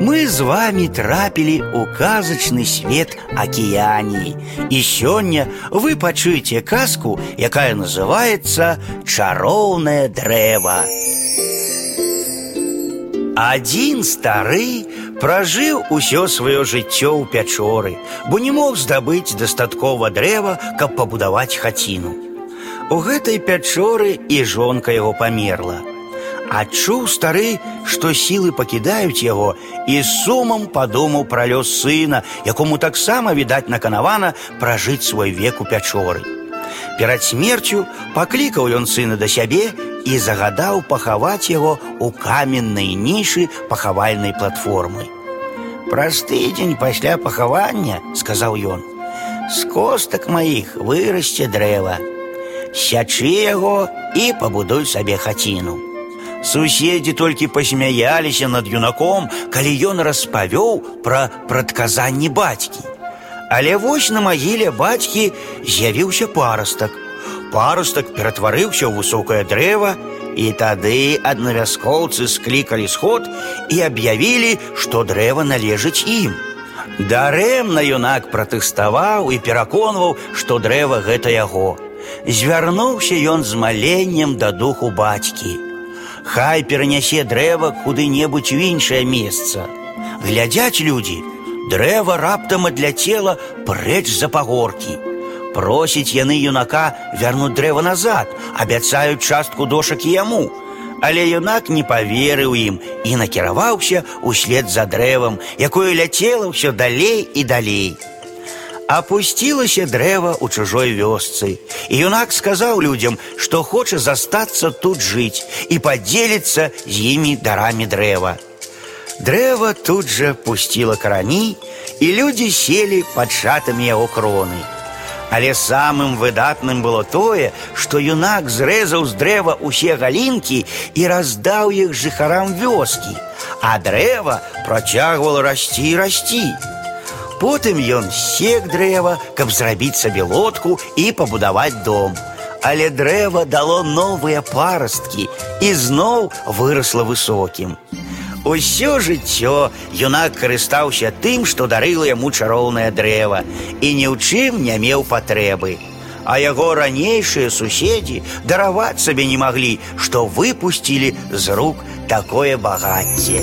Мы з вами трапілі ў казачны свет акіяній. І сёння вы пачуеце казку, якая называецца чароўнае дрэва. Адзін стары пражыў усё сваё жыццё ў пячоры, бо не мог здабыць дастаткова дрэва, каб пабудаваць хаціну. У гэтай пячоры і жонка яго памерла. Адчуў стары, што сілы пакідаюць яго і сумам падумаў пра лёс сына, якому таксама відаць наканавана пражыць свой век у пячоры. Перад смерцю паклікаў ён сына да сябе і загадаў пахаваць яго ў каменнай нішы пахавальнай платформы. Праз тыдзень пасля пахавання, сказаў ён, з костак маіх вырасце дрэва. Сячы яго і пабудуй сабе хаціну. Суседзі толькі пасмяяліся над юнаком, калі ён распавёў пра прадказанні бацькі. Але вось на магіле бацькі з'явіўся парастак. Парастак ператварыўся ў высокае дрэва, і тады аднавяскоўцы склікалі сход і аб'явілі, што дрэва належыць ім. Дарэмна юнак пратэставаў і пераконваў, што дрэва гэта яго. Звярнуўся ён з маленнем да духу бацькі. Хай перанясе дрэва куды-небудзь у іншае месца. Глядзяць людзі, дрэва раптам адляцела прэч за пагоркі. Просіць яны юнака вярнуць дрэва назад, абяцаюць частку дошак і яму. Але юнак не паверыў ім і накіраваўся ўслед за дрэвам, якое ляцела ўсё далей і далей. Апусцілася дрэва ў чужой вёсцы. І юнак сказаў людзям, што хоча застацца тут жыць і падзеліцца з імі дарамі дрэва. Дрэва тут жа пусціла карані, і людзі селі пад шатамі яго кроны. Але самым выдатным было тое, што юнак зрэзаў з дрэва ўсе галінкі і раздаў іх жыхарам вёскі, а дрэва працягвала расці і расці. Потым ён сек дрэва, каб зрабіць сабе лодку і пабудаваць дом. Але дрэва дало новыя парасткі і зноў вырасла высокім. Усё жыццё юнак карыстаўся тым, што дарыла яму чароўнае дрэва і ні ў чым не меў патрэбы. А яго ранейшыя суседзі дараваць сабе не маглі, што выпусцілі з рук такое багацце.